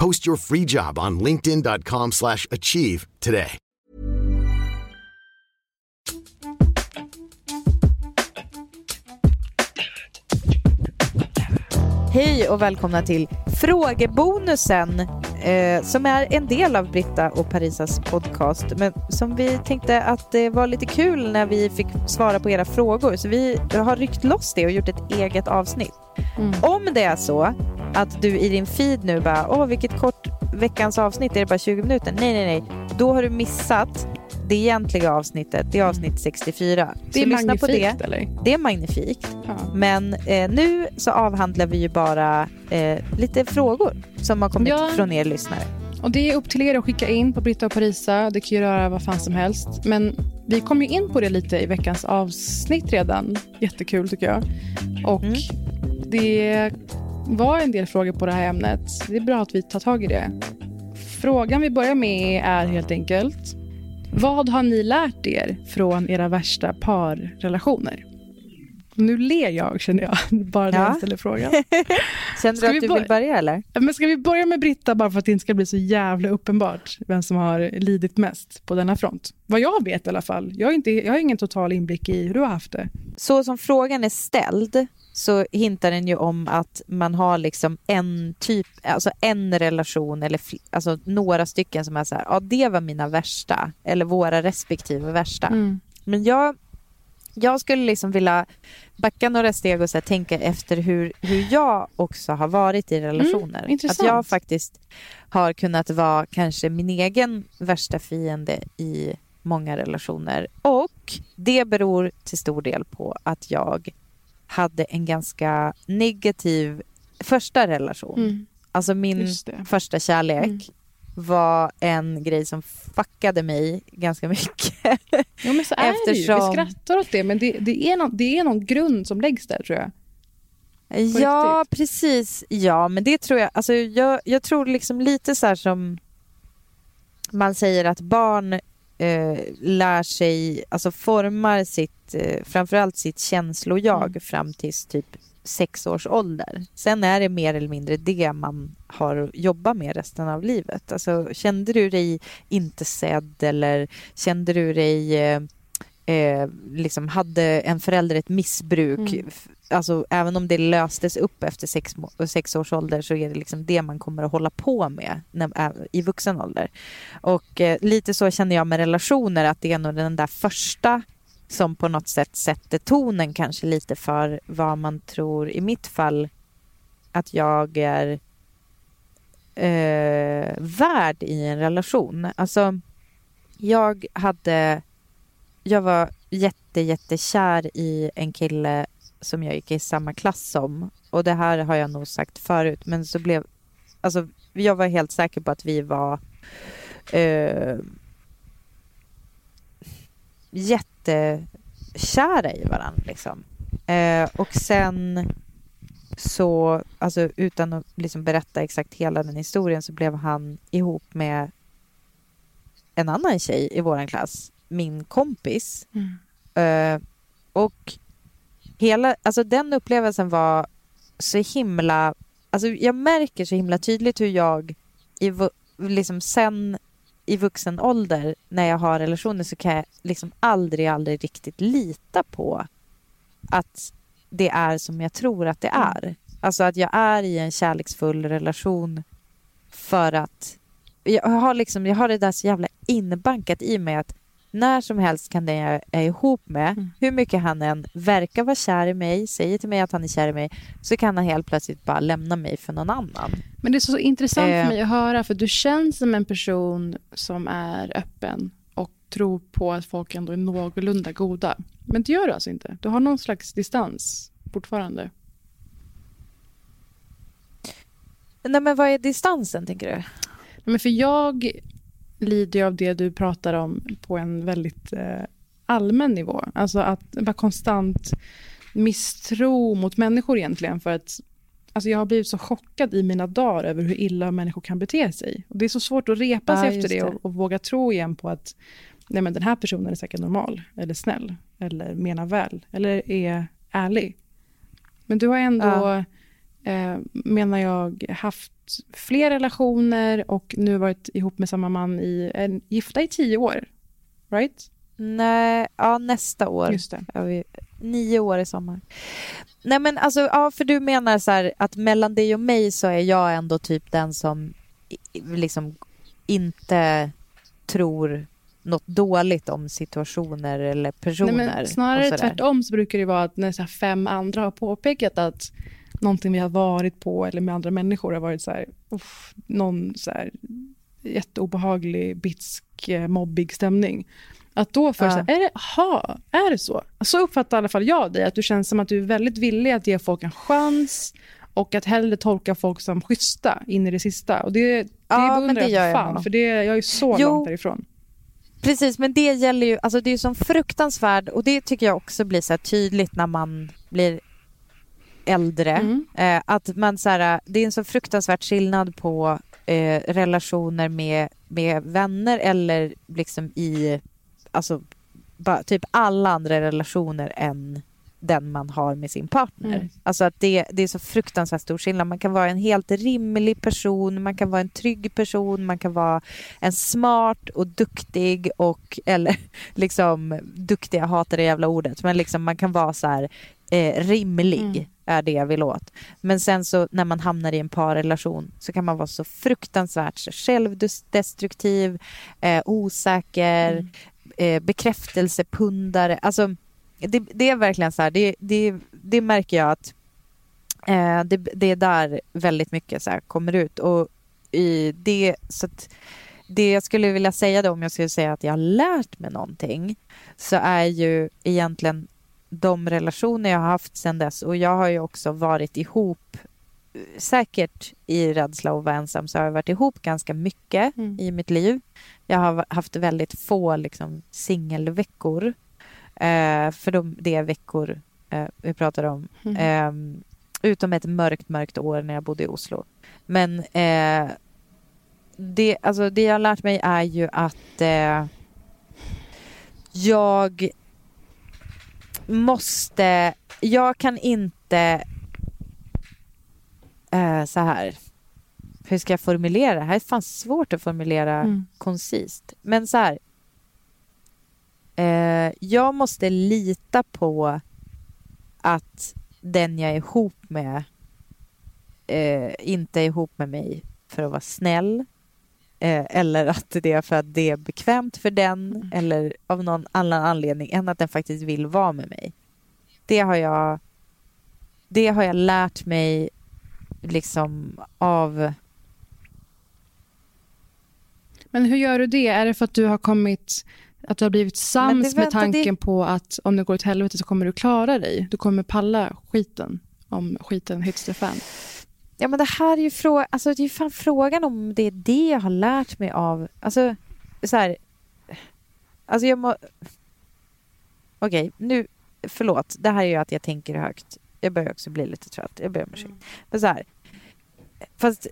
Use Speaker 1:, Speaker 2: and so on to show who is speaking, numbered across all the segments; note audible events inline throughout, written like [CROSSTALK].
Speaker 1: Post your free job on linkedin.com/achieve slash achieve today.
Speaker 2: Hej och välkomna till frågebonusen eh, som är en del av Britta och Parisas podcast men som vi tänkte att det var lite kul när vi fick svara på era frågor så vi har ryckt loss det och gjort ett eget avsnitt. Om det är så att du i din feed nu bara åh vilket kort veckans avsnitt, är det bara 20 minuter? Nej, nej, nej. Då har du missat det egentliga avsnittet, det är avsnitt 64.
Speaker 3: Det är
Speaker 2: så lyssna på det.
Speaker 3: magnifikt eller?
Speaker 2: Det är magnifikt.
Speaker 3: Ja.
Speaker 2: Men eh, nu så avhandlar vi ju bara eh, lite frågor som har kommit
Speaker 3: Ja.
Speaker 2: från er lyssnare.
Speaker 3: Och det är upp till er att skicka in på Britta och Parisa. Det kan ju röra vad fan som helst. Men vi kom ju in på det lite i veckans avsnitt redan. Jättekul tycker jag. Och
Speaker 2: Mm.
Speaker 3: det var en del frågor på det här ämnet. Det är bra att vi tar tag i det. Frågan vi börjar med är helt enkelt. Vad har ni lärt er från era värsta parrelationer? Nu ler jag känner jag, [LAUGHS] bara när
Speaker 2: Ja.
Speaker 3: jag ställer frågan. [LAUGHS]
Speaker 2: Känner du
Speaker 3: vi
Speaker 2: att du vill börja eller?
Speaker 3: Men ska vi börja med Britta bara för att det inte ska bli så jävla uppenbart vem som har lidit mest på denna front? Vad jag vet i alla fall. Jag har, inte, jag har ingen total inblick i hur du har haft det.
Speaker 2: Så som frågan är ställd så hintar den ju om att man har liksom en typ, alltså en relation eller alltså några stycken som är så här, ja det var mina värsta eller våra respektive värsta.
Speaker 3: Mm.
Speaker 2: Men jag, jag skulle liksom vilja backa några steg och så här, tänka efter hur, hur jag också har varit i relationer. att
Speaker 3: intressant.
Speaker 2: jag faktiskt har kunnat vara kanske min egen värsta fiende i många relationer. Och det beror till stor del på att jag hade en ganska negativ första relation.
Speaker 3: Mm.
Speaker 2: Alltså min första kärlek
Speaker 3: Mm.
Speaker 2: var en grej som fuckade mig ganska mycket.
Speaker 3: Ja, men så är det ju.
Speaker 2: Eftersom-
Speaker 3: Vi skrattar åt det, men det, det, är någon, det är någon grund som läggs där tror jag.
Speaker 2: Ja, precis. Ja, men det tror jag. Alltså, jag, jag tror liksom lite så här som man säger att barn eh, lär sig, alltså formar sitt, eh, framförallt sitt känslojag
Speaker 3: Mm.
Speaker 2: fram tills typ sex års ålder. Sen är det mer eller mindre det man har att jobba med resten av livet. Alltså, kände du dig inte sedd eller kände du dig eh, liksom hade en förälder ett missbruk,
Speaker 3: Mm.
Speaker 2: alltså även om det löstes upp efter sex, sex års ålder så är det liksom det man kommer att hålla på med när, i vuxen ålder. Och eh, lite så känner jag med relationer att det är nog den där första som på något sätt sätter tonen kanske lite för vad man tror i mitt fall att jag är eh, värd i en relation. Alltså, jag hade... Jag var jätte, jättekär i en kille som jag gick i samma klass som. Och det här har jag nog sagt förut, men så blev... Alltså, jag var helt säker på att vi var eh, jättekära i varandra. Liksom. Eh, och sen så, alltså utan att liksom berätta exakt hela den historien, så blev han ihop med en annan tjej i vår klass, min kompis. Eh, och hela, alltså den upplevelsen var så himla, alltså jag märker så himla tydligt hur jag i, liksom sen i vuxen ålder när jag har relationer så kan jag liksom aldrig, aldrig riktigt lita på att det är som jag tror att det är. Alltså att jag är i en kärleksfull relation för att jag har, liksom, jag har det där så jävla inbankat i mig att när som helst kan den jag är ihop med,
Speaker 3: Mm.
Speaker 2: hur mycket han än verkar vara kär i mig, säger till mig att han är kär i mig, så kan han helt plötsligt bara lämna mig för någon annan.
Speaker 3: Men det är så intressant
Speaker 2: Eh.
Speaker 3: för mig att höra, för du känns som en person som är öppen och tror på att folk ändå är någorlunda goda. Men det gör du alltså inte. Du har någon slags distans fortfarande.
Speaker 2: Nej men vad är distansen tänker du?
Speaker 3: Men för jag lider ju av det du pratar om på en väldigt eh, allmän nivå. Alltså att bara konstant misstro mot människor egentligen. För att alltså jag har blivit så chockad i mina dagar över hur illa människor kan bete sig. Och det är så svårt att repa
Speaker 2: Ja,
Speaker 3: sig
Speaker 2: just
Speaker 3: efter det,
Speaker 2: det.
Speaker 3: Och, och våga tro igen på att nej men den här personen är säkert normal, eller snäll, eller menar väl, eller är ärlig. Men du har ändå,
Speaker 2: Ja.
Speaker 3: eh, menar jag, haft fler relationer och nu varit ihop med samma man i, en, gifta i tio år. Right?
Speaker 2: Nej, ja nästa år.
Speaker 3: Just det.
Speaker 2: Nio år i sommar. Nej men alltså, ja för du menar så här att mellan dig och mig så är jag ändå typ den som liksom inte tror något dåligt om situationer eller personer.
Speaker 3: Nej, men snarare tvärtom så brukar det vara att när så fem andra har påpekat att någonting vi har varit på eller med andra människor har varit så här, uff, någon så här jätteobehaglig, bitsk, eh, mobbig stämning. Att då först,
Speaker 2: Ja.
Speaker 3: så här, är det, aha, är det så? Så uppfattar i alla fall jag dig, att du känns som att du är väldigt villig att ge folk en chans och att hellre tolka folk som schyssta in i det sista. Och det, det
Speaker 2: Ja,
Speaker 3: beundrar
Speaker 2: det
Speaker 3: jag för
Speaker 2: jag
Speaker 3: fan, för det, jag är så
Speaker 2: Jo.
Speaker 3: långt därifrån.
Speaker 2: Precis, men det gäller ju, alltså det är ju som fruktansvärd och det tycker jag också blir så tydligt när man blir äldre.
Speaker 3: Mm.
Speaker 2: Eh, att man så här, det är en så fruktansvärt skillnad på eh, relationer med, med vänner eller liksom i, alltså bara, typ alla andra relationer än den man har med sin partner.
Speaker 3: Mm.
Speaker 2: Alltså att det, det är så fruktansvärt stor skillnad. Man kan vara en helt rimlig person, man kan vara en trygg person, man kan vara en smart och duktig och, [LAUGHS] eller liksom duktig, jag hatar det jävla ordet, men liksom man kan vara så här eh, rimlig
Speaker 3: Mm.
Speaker 2: Är det jag vill åt. Men sen så när man hamnar i en parrelation så kan man vara så fruktansvärt självdestruktiv, eh, osäker,
Speaker 3: Mm.
Speaker 2: eh, bekräftelsepundare. Alltså det, det är verkligen så här, det, det, det märker jag att eh, det, det är där väldigt mycket så här kommer ut. Och i det, så att det jag skulle vilja säga då, om jag skulle säga att jag har lärt mig någonting, så är ju egentligen de relationer jag har haft sedan dess och jag har ju också varit ihop säkert i rädsla att vara ensam så har jag varit ihop ganska mycket
Speaker 3: Mm.
Speaker 2: i mitt liv. Jag har haft väldigt få liksom, singelveckor. Eh, för de, det är veckor eh, vi pratar om.
Speaker 3: Mm.
Speaker 2: Eh, utom ett mörkt, mörkt år när jag bodde i Oslo. Men eh, det, alltså, det jag har lärt mig är ju att eh, jag måste... Jag kan inte... Eh, så här. Hur ska jag formulera? Det här är fan svårt att formulera
Speaker 3: Mm.
Speaker 2: koncist. Men så här. Eh, jag måste lita på att den jag är ihop med eh, inte är ihop med mig för att vara snäll. Eh, eller att det är för att det är bekvämt för den
Speaker 3: Mm.
Speaker 2: eller av någon annan anledning än att den faktiskt vill vara med mig. Det har jag, det har jag lärt mig liksom av
Speaker 3: Men hur gör du det? Är det för att du har kommit att du har blivit sams med tanken
Speaker 2: det-
Speaker 3: på att om det går åt helvete så kommer du klara dig? Du kommer palla skiten om skiten hits the fan.
Speaker 2: Ja men det här är ju frågan, alltså det är fan frågan om det är det jag har lärt mig av, alltså så här, alltså jag må, okej nu, förlåt, det här är ju att jag tänker högt. Jag börjar också bli lite trött, jag ber om ursäkt. Men så här, fast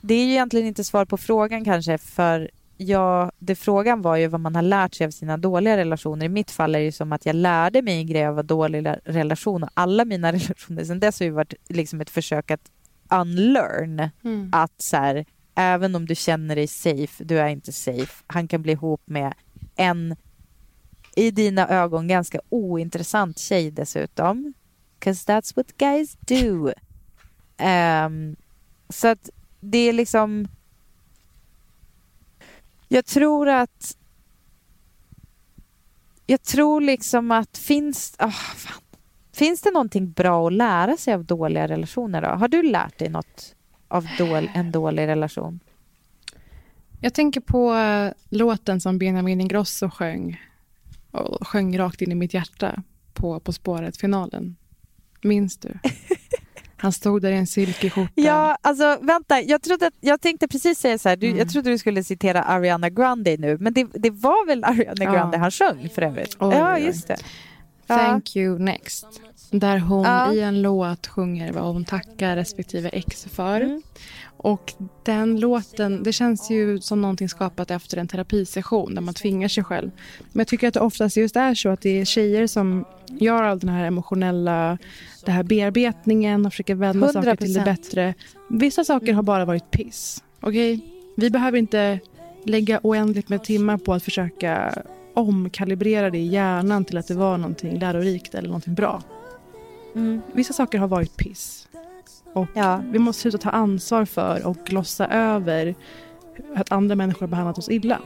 Speaker 2: det är ju egentligen inte svar på frågan kanske för jag, det frågan var ju vad man har lärt sig av sina dåliga relationer. I mitt fall är det ju som att jag lärde mig en grej av att dålig la- relation och alla mina [LAUGHS] relationer sen dess har ju varit liksom ett försök att unlearn att så här, även om du känner dig safe, du är inte safe. Han kan bli ihop med en i dina ögon ganska ointressant tjej dessutom. 'Cause that's what guys do. Ehm, så att det är liksom... Jag tror att jag tror liksom att finns... Oh, fan. Finns det någonting bra att lära sig av dåliga relationer? Då? Har du lärt dig något av dål, en dålig relation?
Speaker 3: Jag tänker på uh, låten som Benjamin Ingrosso sjöng och sjöng rakt in i mitt hjärta på På spåret-finalen. Minns du? [LAUGHS] Han stod där i en silkeskjorta.
Speaker 2: Ja, alltså vänta. Jag, trodde att, jag tänkte precis säga så här. Du, mm. Jag trodde du skulle citera Ariana Grande nu, men det, det var väl Ariana Grande ja. han sjöng för övrigt? Oj, ja, just det.
Speaker 3: Thank you next. Där hon ja. i en låt sjunger vad hon tackar respektive ex för. Mm. Och den låten, det känns ju som någonting skapat efter en terapisession där man tvingar sig själv. Men jag tycker att det oftast just är så att det är tjejer som gör all den här emotionella det här bearbetningen och försöker vända 100%. saker till det bättre. Vissa saker har bara varit piss. Okay? Vi behöver inte lägga oändligt med timmar på att försöka omkalibrera det i hjärnan till att det var någonting lärorikt eller någonting bra. Mm. Vissa saker har varit piss. Och ja. Vi måste sluta ta ansvar för och glossa över att andra människor har behandlat oss illa.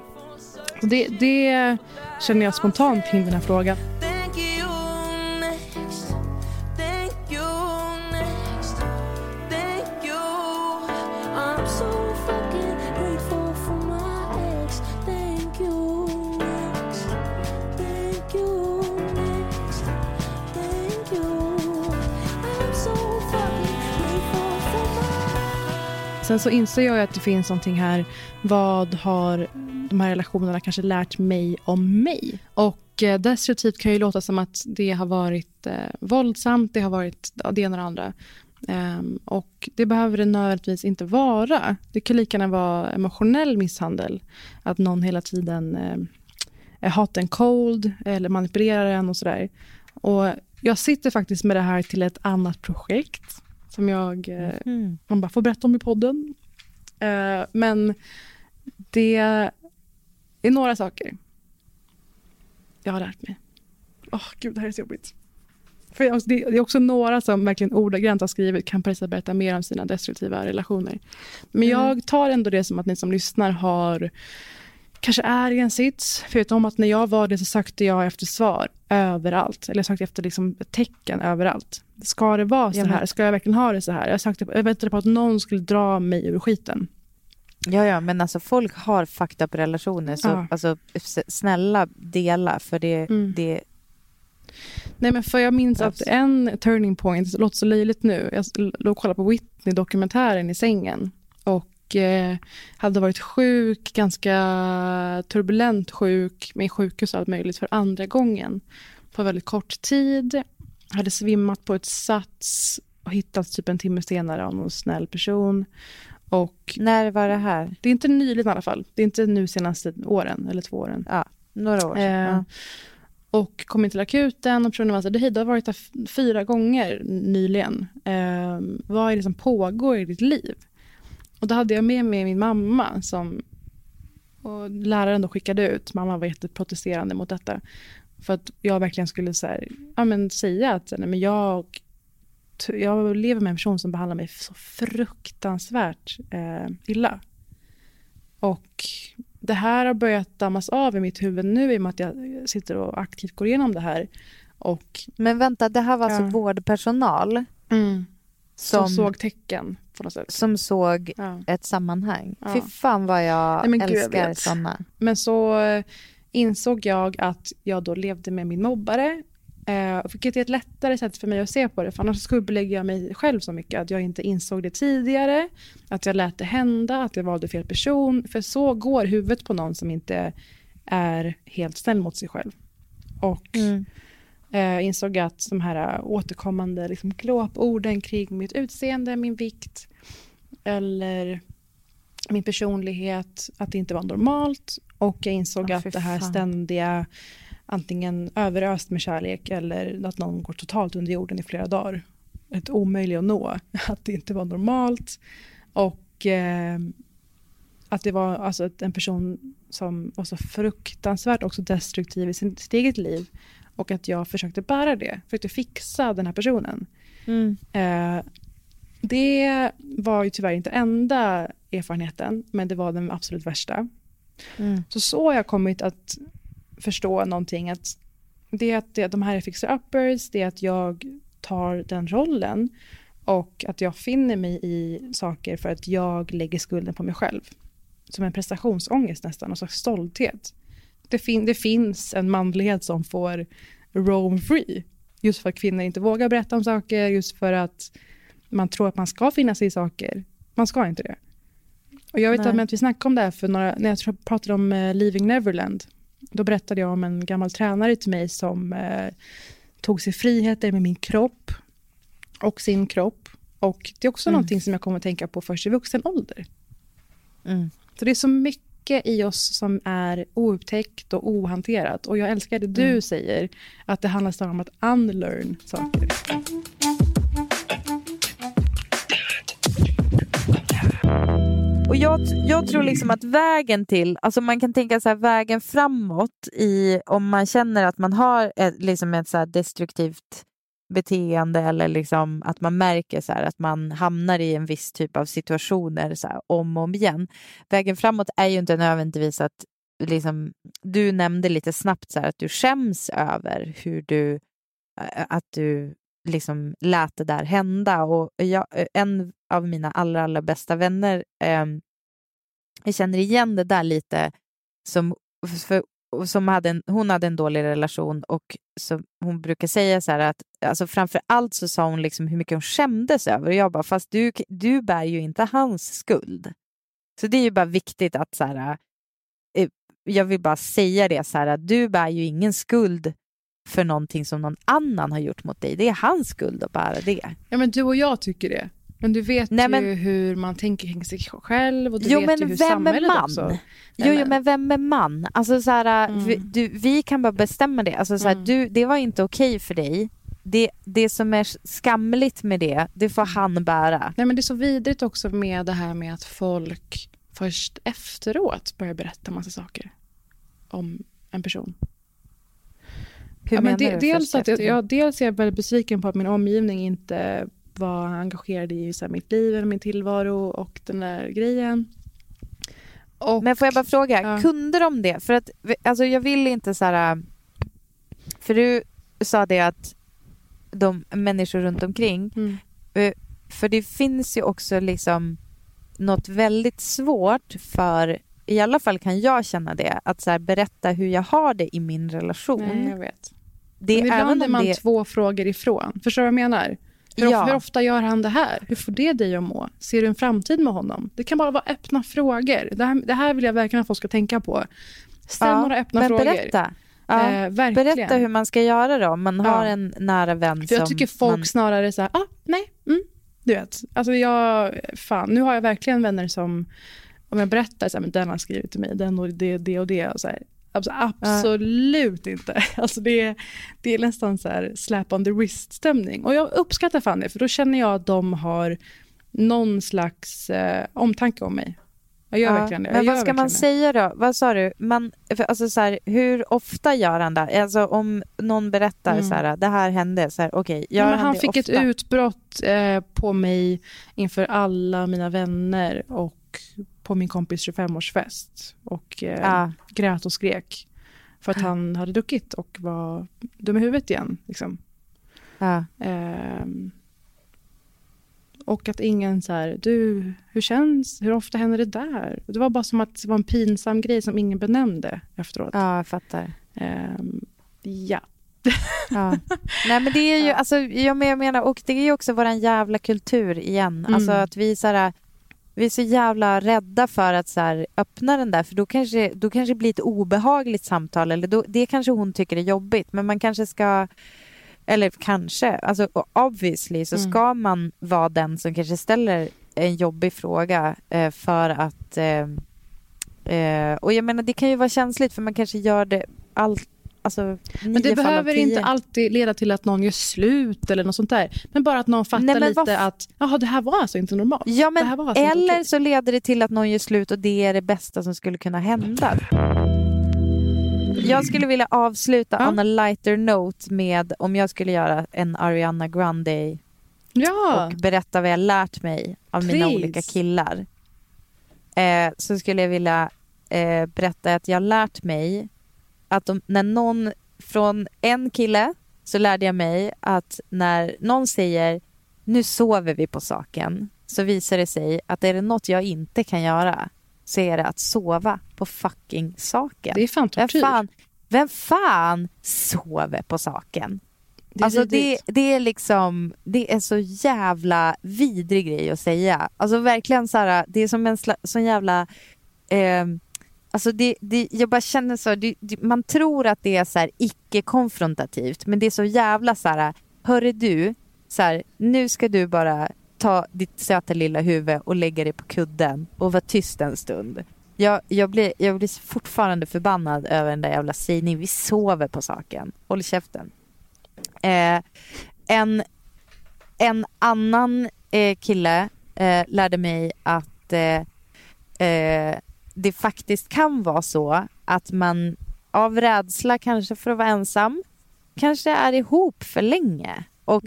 Speaker 3: det, det känner jag spontant kring den här frågan. Sen så inser jag att det finns någonting här. Vad har de här relationerna kanske lärt mig om mig? Och eh, destruktivt kan ju låta som att det har varit eh, våldsamt, det har varit det ena och det andra. Um, och det behöver det nödvändigtvis inte vara. Det kan lika gärna vara emotionell misshandel. Att någon hela tiden eh, är hot and cold eller manipulerar en och sådär. Och jag sitter faktiskt med det här till ett annat projekt som jag mm. man bara får berätta om i podden. Uh, men det är några saker jag har lärt mig. Åh, oh, gud, det här är så jobbigt. För det är också några som verkligen ordagrant har skrivit kan Parisa berätta mer om sina destruktiva relationer. Men mm. jag tar ändå det som att ni som lyssnar har kanske är i en sits. För jag vet om att när jag var det så sökte jag efter svar överallt. Eller jag sökte efter liksom tecken överallt. Ska det vara så här? Ska jag verkligen ha det så här? Jag, sökte, jag väntade på att någon skulle dra mig ur skiten.
Speaker 2: Ja, ja, men alltså folk har fucked up relationer. Så ja. alltså, snälla dela, för det, mm. det...
Speaker 3: Nej, men för jag minns att en turning point, det låter så löjligt nu, jag låg och kollade på Whitney-dokumentären i sängen. Och eh, hade varit sjuk, ganska turbulent sjuk, med sjukhus och allt möjligt för andra gången på väldigt kort tid hade svimmat på ett sats och hittats typ en timme senare av någon snäll person. Och
Speaker 2: När var det här?
Speaker 3: Det är inte nyligen i alla fall. Det är inte nu senaste åren eller två åren.
Speaker 2: Ja, några år sedan. Eh, ja.
Speaker 3: Och kom in till akuten och personen var så här, du har varit där fyra gånger nyligen. Eh, vad är det som pågår i ditt liv? Och då hade jag med mig min mamma som och läraren då skickade ut. Mamma var jätteprotesterande mot detta. För att jag verkligen skulle så här, ja, men säga att nej, men jag, jag lever med en person som behandlar mig så fruktansvärt eh, illa. Och det här har börjat dammas av i mitt huvud nu i och med att jag sitter och aktivt går igenom det här. Och,
Speaker 2: men vänta, det här var alltså ja. alltså vårdpersonal?
Speaker 3: Mm. Som, som, såg tecken på något sätt.
Speaker 2: Som såg ja. ett sammanhang. Ja. Fy fan vad jag Nej, älskar sådana.
Speaker 3: Men så insåg jag att jag då levde med min mobbare. Eh, vilket är ett lättare sätt för mig att se på det. För annars skuldbelägger jag mig själv så mycket. Att jag inte insåg det tidigare. Att jag lät det hända. Att jag valde fel person. För så går huvudet på någon som inte är helt snäll mot sig själv. Och mm. eh, insåg att de här återkommande liksom, glåporden kring mitt utseende, min vikt eller min personlighet, att det inte var normalt. Och jag insåg oh, att det här ständiga, antingen överöst med kärlek eller att någon går totalt under jorden i flera dagar. Ett omöjligt att nå. [LAUGHS] Att det inte var normalt. Och eh, att det var alltså en person som var så fruktansvärt också destruktiv i sitt eget liv. Och att jag försökte bära det, försökte fixa den här personen. Mm. Eh, det var ju tyvärr inte enda erfarenheten, men det var den absolut värsta. Mm. Så så har jag kommit att förstå någonting, att det är att det, de här är fixer-uppers, det är att jag tar den rollen och att jag finner mig i saker för att jag lägger skulden på mig själv. Som en prestationsångest nästan, och slags stolthet. Det, fin det finns en manlighet som får roam free. Just för att kvinnor inte vågar berätta om saker, just för att man tror att man ska finna sig i saker. Man ska inte det. Och jag vet Nej. att vi snackade om det här för några, när jag pratade om uh, Leaving Neverland. Då berättade jag om en gammal tränare till mig som uh, tog sig friheter med min kropp och sin kropp. Och det är också mm. som jag kommer att tänka på först i vuxen ålder. Mm. Så det är så mycket i oss som är oupptäckt och ohanterat. Och jag älskar det du mm. säger, att det handlar om att unlearn saker.
Speaker 2: Och jag, jag tror liksom att vägen till, alltså man kan tänka så här, vägen framåt i om man känner att man har ett, liksom ett så destruktivt beteende eller liksom att man märker så att man hamnar i en viss typ av situationer så här, om och om igen. Vägen framåt är ju inte nödvändigtvis att liksom, du nämnde lite snabbt så här, att du skäms över hur du, att du liksom lät det där hända. Och jag, en av mina allra, allra bästa vänner, eh, jag känner igen det där lite, som, för, som hade en, hon hade en dålig relation och så, hon brukar säga så här att alltså framför allt så sa hon liksom hur mycket hon skämdes över och jag bara fast du, du bär ju inte hans skuld. Så det är ju bara viktigt att så här, eh, jag vill bara säga det så här att du bär ju ingen skuld för någonting som någon annan har gjort mot dig. Det är hans skuld att bära det.
Speaker 3: Ja men du och jag tycker det. Men du vet Nej, men... ju hur man tänker kring sig själv och du jo, vet ju hur samhället man? också...
Speaker 2: Jo, jo, men vem är man? Alltså, så här, mm. vi, du, vi kan bara bestämma det. Alltså, så här, mm. du, det var inte okej för dig. Det, det som är skamligt med det, det får han bära.
Speaker 3: Nej, men det är så vidrigt också med det här med att folk först efteråt börjar berätta massa saker om en person.
Speaker 2: Hur ja, menar de, du?
Speaker 3: Dels, att, ja, dels är jag väldigt besviken på att min omgivning inte var engagerad i så här, mitt liv, eller min tillvaro och den där grejen.
Speaker 2: Och, Men får jag bara fråga, ja. kunde de det? För att alltså, jag vill inte så här... För du sa det att de människor runt omkring. Mm. Eh, för det finns ju också liksom något väldigt svårt för, i alla fall kan jag känna det, att så berätta hur jag har det i min relation.
Speaker 3: Nej, jag vet. Det, Men ibland är man det... två frågor ifrån. Förstår du vad jag menar? Hur, ja. hur, ofta gör han det här? Hur får det dig att må? Ser du en framtid med honom? Det kan bara vara öppna frågor. Det här, det här vill jag verkligen att folk ska tänka på. Ställ ja, några öppna
Speaker 2: men
Speaker 3: frågor.
Speaker 2: Berätta. Ja, eh, berätta hur man ska göra då, om man har en nära vän
Speaker 3: För Jag tycker folk man... snarare så här, ah, nej, mm, du vet. Alltså jag, fan, nu har jag verkligen vänner som, om jag berättar så här, men den har skrivit till mig, den och det, det och det. Och så här, absolut ja. inte. [LAUGHS] Alltså det, är, det är nästan så här slap on the wrist-stämning. Och jag uppskattar fan det, för då känner jag att de har någon slags eh, omtanke om mig. Jag gör ja, verkligen det.
Speaker 2: Jag men vad ska man det. säga då? Vad sa du? Man, alltså så här, hur ofta gör han det? Alltså om någon berättar mm. så här, det här hände, så här, okay, gör ja, han,
Speaker 3: han fick
Speaker 2: ofta?
Speaker 3: ett utbrott eh, på mig inför alla mina vänner och på min kompis 25-årsfest och eh, ja. grät och skrek för att han hade druckit och var dum i huvudet igen. Liksom. Ja. Eh, och att ingen så här, du, hur känns, hur ofta händer det där? Det var bara som att det var en pinsam grej som ingen benämnde efteråt.
Speaker 2: Ja, jag fattar.
Speaker 3: Eh, ja.
Speaker 2: ja. Nej men det är ju, [LAUGHS] ja. alltså, jag menar, och det är ju också våran jävla kultur igen. Mm. Alltså att vi så här, vi är så jävla rädda för att så här, öppna den där för då kanske, då kanske det blir ett obehagligt samtal eller då, det kanske hon tycker är jobbigt men man kanske ska eller kanske, alltså obviously så mm. ska man vara den som kanske ställer en jobbig fråga eh, för att eh, eh, och jag menar det kan ju vara känsligt för man kanske gör det allt Alltså,
Speaker 3: men det behöver inte alltid leda till att någon gör slut eller något sånt där. Men bara att någon fattar Nej, lite att Jaha, det här var alltså inte normalt.
Speaker 2: Ja, men alltså eller så leder det till att någon gör slut och det är det bästa som skulle kunna hända. Jag skulle vilja avsluta ja. on a lighter note med om jag skulle göra en Ariana Grande ja. och berätta vad jag lärt mig av Please. mina olika killar. Eh, så skulle jag vilja eh, berätta att jag lärt mig att de, när någon från en kille så lärde jag mig att när någon säger nu sover vi på saken så visar det sig att är det något jag inte kan göra så är det att sova på fucking saken.
Speaker 3: Det är fan
Speaker 2: Vem
Speaker 3: tortyr.
Speaker 2: fan, vem fan sover på saken?
Speaker 3: Det är
Speaker 2: alltså det, det är liksom, det är så jävla vidrig grej att säga. Alltså verkligen så här, det är som en sån jävla, eh, alltså det, det, jag bara känner så, det, det, man tror att det är så här icke-konfrontativt, men det är så jävla så här, hörru du, så här, nu ska du bara ta ditt söta lilla huvud och lägga dig på kudden och vara tyst en stund. Jag, jag, blir, jag blir fortfarande förbannad över den där jävla sägningen. Vi sover på saken. Håll käften. Eh, en, en annan eh, kille eh, lärde mig att eh, eh, det faktiskt kan vara så att man av rädsla kanske för att vara ensam kanske är ihop för länge. Och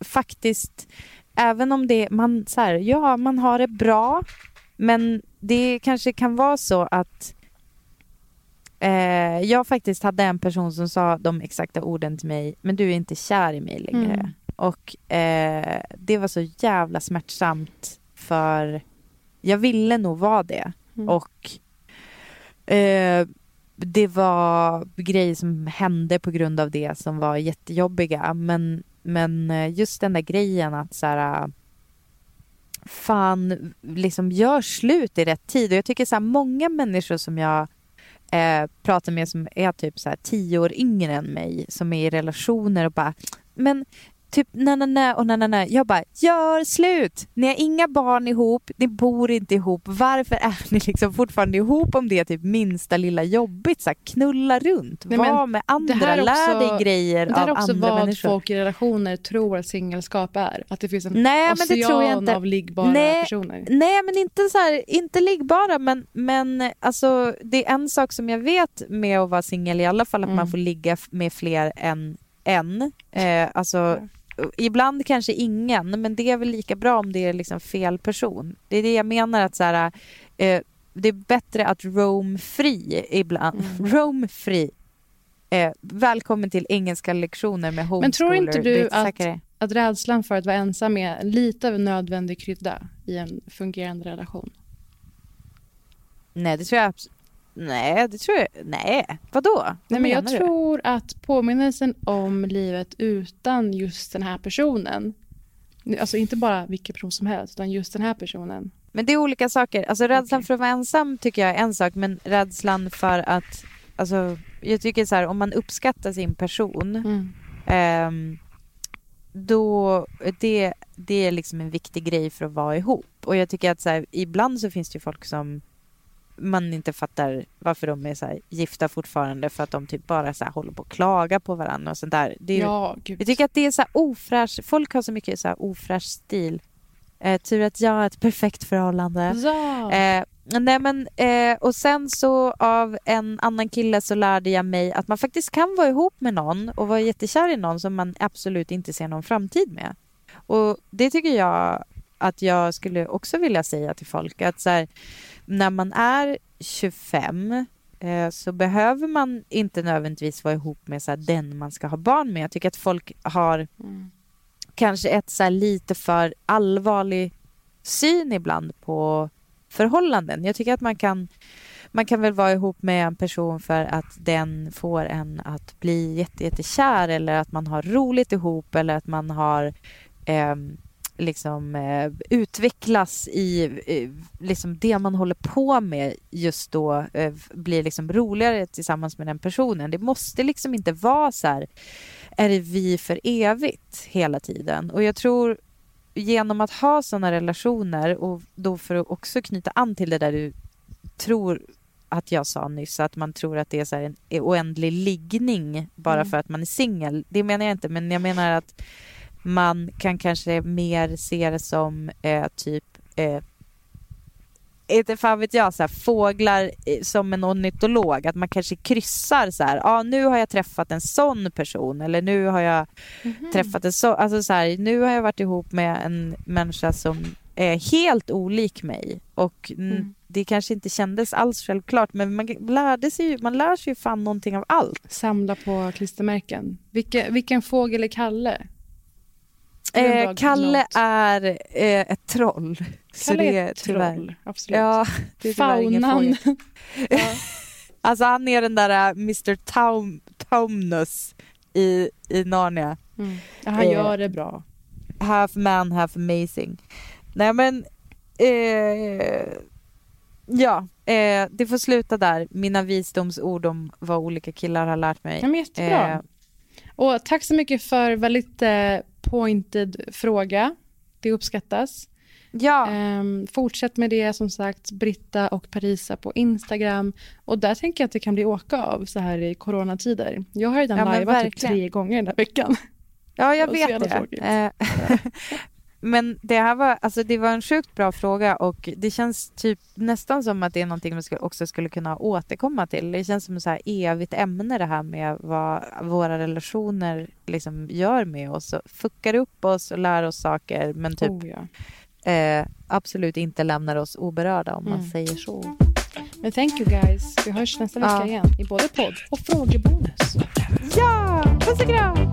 Speaker 2: faktiskt även om det man så här, ja man har det bra men det kanske kan vara så att eh, jag faktiskt hade en person som sa de exakta orden till mig men du är inte kär i mig längre.
Speaker 3: Mm.
Speaker 2: och eh, det var så jävla smärtsamt för jag ville nog vara det
Speaker 3: Mm.
Speaker 2: och eh, det var grejer som hände på grund av det som var jättejobbiga men, men eh, just den där grejen att så här eh, fan liksom gör slut i rätt tid och jag tycker så här många människor som jag eh, pratar med som är typ så här tio år yngre än mig som är i relationer och bara men typ na na na och na na na jag bara gör slut ni har inga barn ihop ni bor inte ihop varför är ni liksom fortfarande ihop om det är typ minsta lilla jobbigt så här, knulla runt
Speaker 3: Nej,
Speaker 2: var med andra lär dig grejer
Speaker 3: Det här
Speaker 2: av
Speaker 3: är också
Speaker 2: andra
Speaker 3: vad
Speaker 2: människor
Speaker 3: folk i relationer tror att singelskap är. Att det finns en
Speaker 2: Nej,
Speaker 3: ocean av liggbara
Speaker 2: Nej.
Speaker 3: personer.
Speaker 2: Nej, men inte så här, inte liggbara, men, men alltså, det är en sak som jag vet med att vara singel, i alla fall att
Speaker 3: Mm.
Speaker 2: man får ligga med fler än en. Eh, alltså, ibland kanske ingen, men det är väl lika bra om det är liksom fel person. Det är det jag menar att så här, eh, det är bättre att roam free ibland.
Speaker 3: Mm. [LAUGHS]
Speaker 2: roam free. Eh, välkommen till engelska lektioner med homeschooler.
Speaker 3: Men tror inte du att-. Att rädslan för att vara ensam är lite av en nödvändig krydda i en fungerande relation.
Speaker 2: Nej, det tror jag Nej, det tror jag... Nej, vadå? Vad
Speaker 3: Nej, men jag
Speaker 2: menar du?
Speaker 3: tror att påminnelsen om livet utan just den här personen Alltså inte bara vilken person som helst, utan just den här personen.
Speaker 2: Men det är olika saker. Alltså rädslan
Speaker 3: Okej.
Speaker 2: för att vara ensam tycker jag är en sak, men rädslan för att... Alltså, jag tycker så här, om man uppskattar sin person,
Speaker 3: Mm.
Speaker 2: ehm, då... Det, det är liksom en viktig grej för att vara ihop. Och jag tycker att så här, ibland så finns det ju folk som man inte fattar varför de är så gifta fortfarande för att de typ bara så håller på att klaga på varandra och sånt där. Det är
Speaker 3: Ja, gud.
Speaker 2: Jag tycker att det är så här ofräsch, folk har så mycket så här ofräsch stil. Eh, tur att jag har ett perfekt förhållande.
Speaker 3: Ja.
Speaker 2: Eh, nej men, eh, och sen så av en annan kille så lärde jag mig att man faktiskt kan vara ihop med någon och vara jättekär i någon som man absolut inte ser någon framtid med. Och det tycker jag att jag skulle också vilja säga till folk att så här, när man är 25 eh, så behöver man inte nödvändigtvis vara ihop med så här, den man ska ha barn med. Jag tycker att folk har
Speaker 3: Mm.
Speaker 2: kanske ett så här lite för allvarlig syn ibland på förhållanden. Jag tycker att man kan, man kan väl vara ihop med en person för att den får en att bli jätte, jättekär eller att man har roligt ihop eller att man har ehm, liksom eh, utvecklas i eh, liksom det man håller på med just då eh, blir liksom roligare tillsammans med den personen. Det måste liksom inte vara så här är det vi för evigt hela tiden. Och jag tror genom att ha sådana relationer och då för att också knyta an till det där du tror att jag sa nyss, att man tror att det är så här en oändlig liggning bara
Speaker 3: Mm.
Speaker 2: för att man är singel. Det menar jag inte, men jag menar att man kan kanske mer se det som eh, typ eh, inte fan vet jag, så här, fåglar eh, som en ornitolog. Att man kanske kryssar så här, ah, nu har jag träffat en sån person eller nu har jag
Speaker 3: Mhm.
Speaker 2: träffat en så, alltså så här, nu har jag varit ihop med en människa som eh, helt olik mig. Och mm. det kanske inte kändes alls självklart men man lärde sig ju, man lär sig ju fan någonting av allt.
Speaker 3: Samla på klistermärken. Vilke, vilken fågel är Kalle?
Speaker 2: Eh, Kalle är eh, ett troll.
Speaker 3: Kalle [LAUGHS] det är ett troll, absolut.
Speaker 2: Ja, det är
Speaker 3: Faunan.
Speaker 2: ja. [LAUGHS] Alltså han är den där uh, Mr Taum, Taumnus i, i Narnia.
Speaker 3: Mm. Ja, han eh, gör det bra.
Speaker 2: Half man, half amazing. Nej men, eh, ja, eh, det får sluta där. Mina visdomsord om vad olika killar har lärt mig.
Speaker 3: Ja, men jättebra. Eh, och tack så mycket för väldigt eh, pointed fråga. Det uppskattas.
Speaker 2: Ja.
Speaker 3: Um, fortsätt med det, som sagt, Britta och Parisa på Instagram. Och där tänker jag att det kan bli åka av så här i coronatider. Jag har redan ja, lajvat typ tre gånger den här veckan.
Speaker 2: Ja, jag vet det. [LAUGHS] Men det här var, alltså det var en sjukt bra fråga och det känns typ nästan som att det är någonting vi också skulle kunna återkomma till. Det känns som ett så här evigt ämne det här med vad våra relationer liksom gör med oss och fuckar upp oss och lär oss saker men typ oh, ja eh, absolut inte lämnar oss oberörda om mm. man säger så.
Speaker 3: Men thank you guys. Vi hörs nästa vecka ja. igen i både podd och frågebonus.
Speaker 2: Ja! Puss och kram!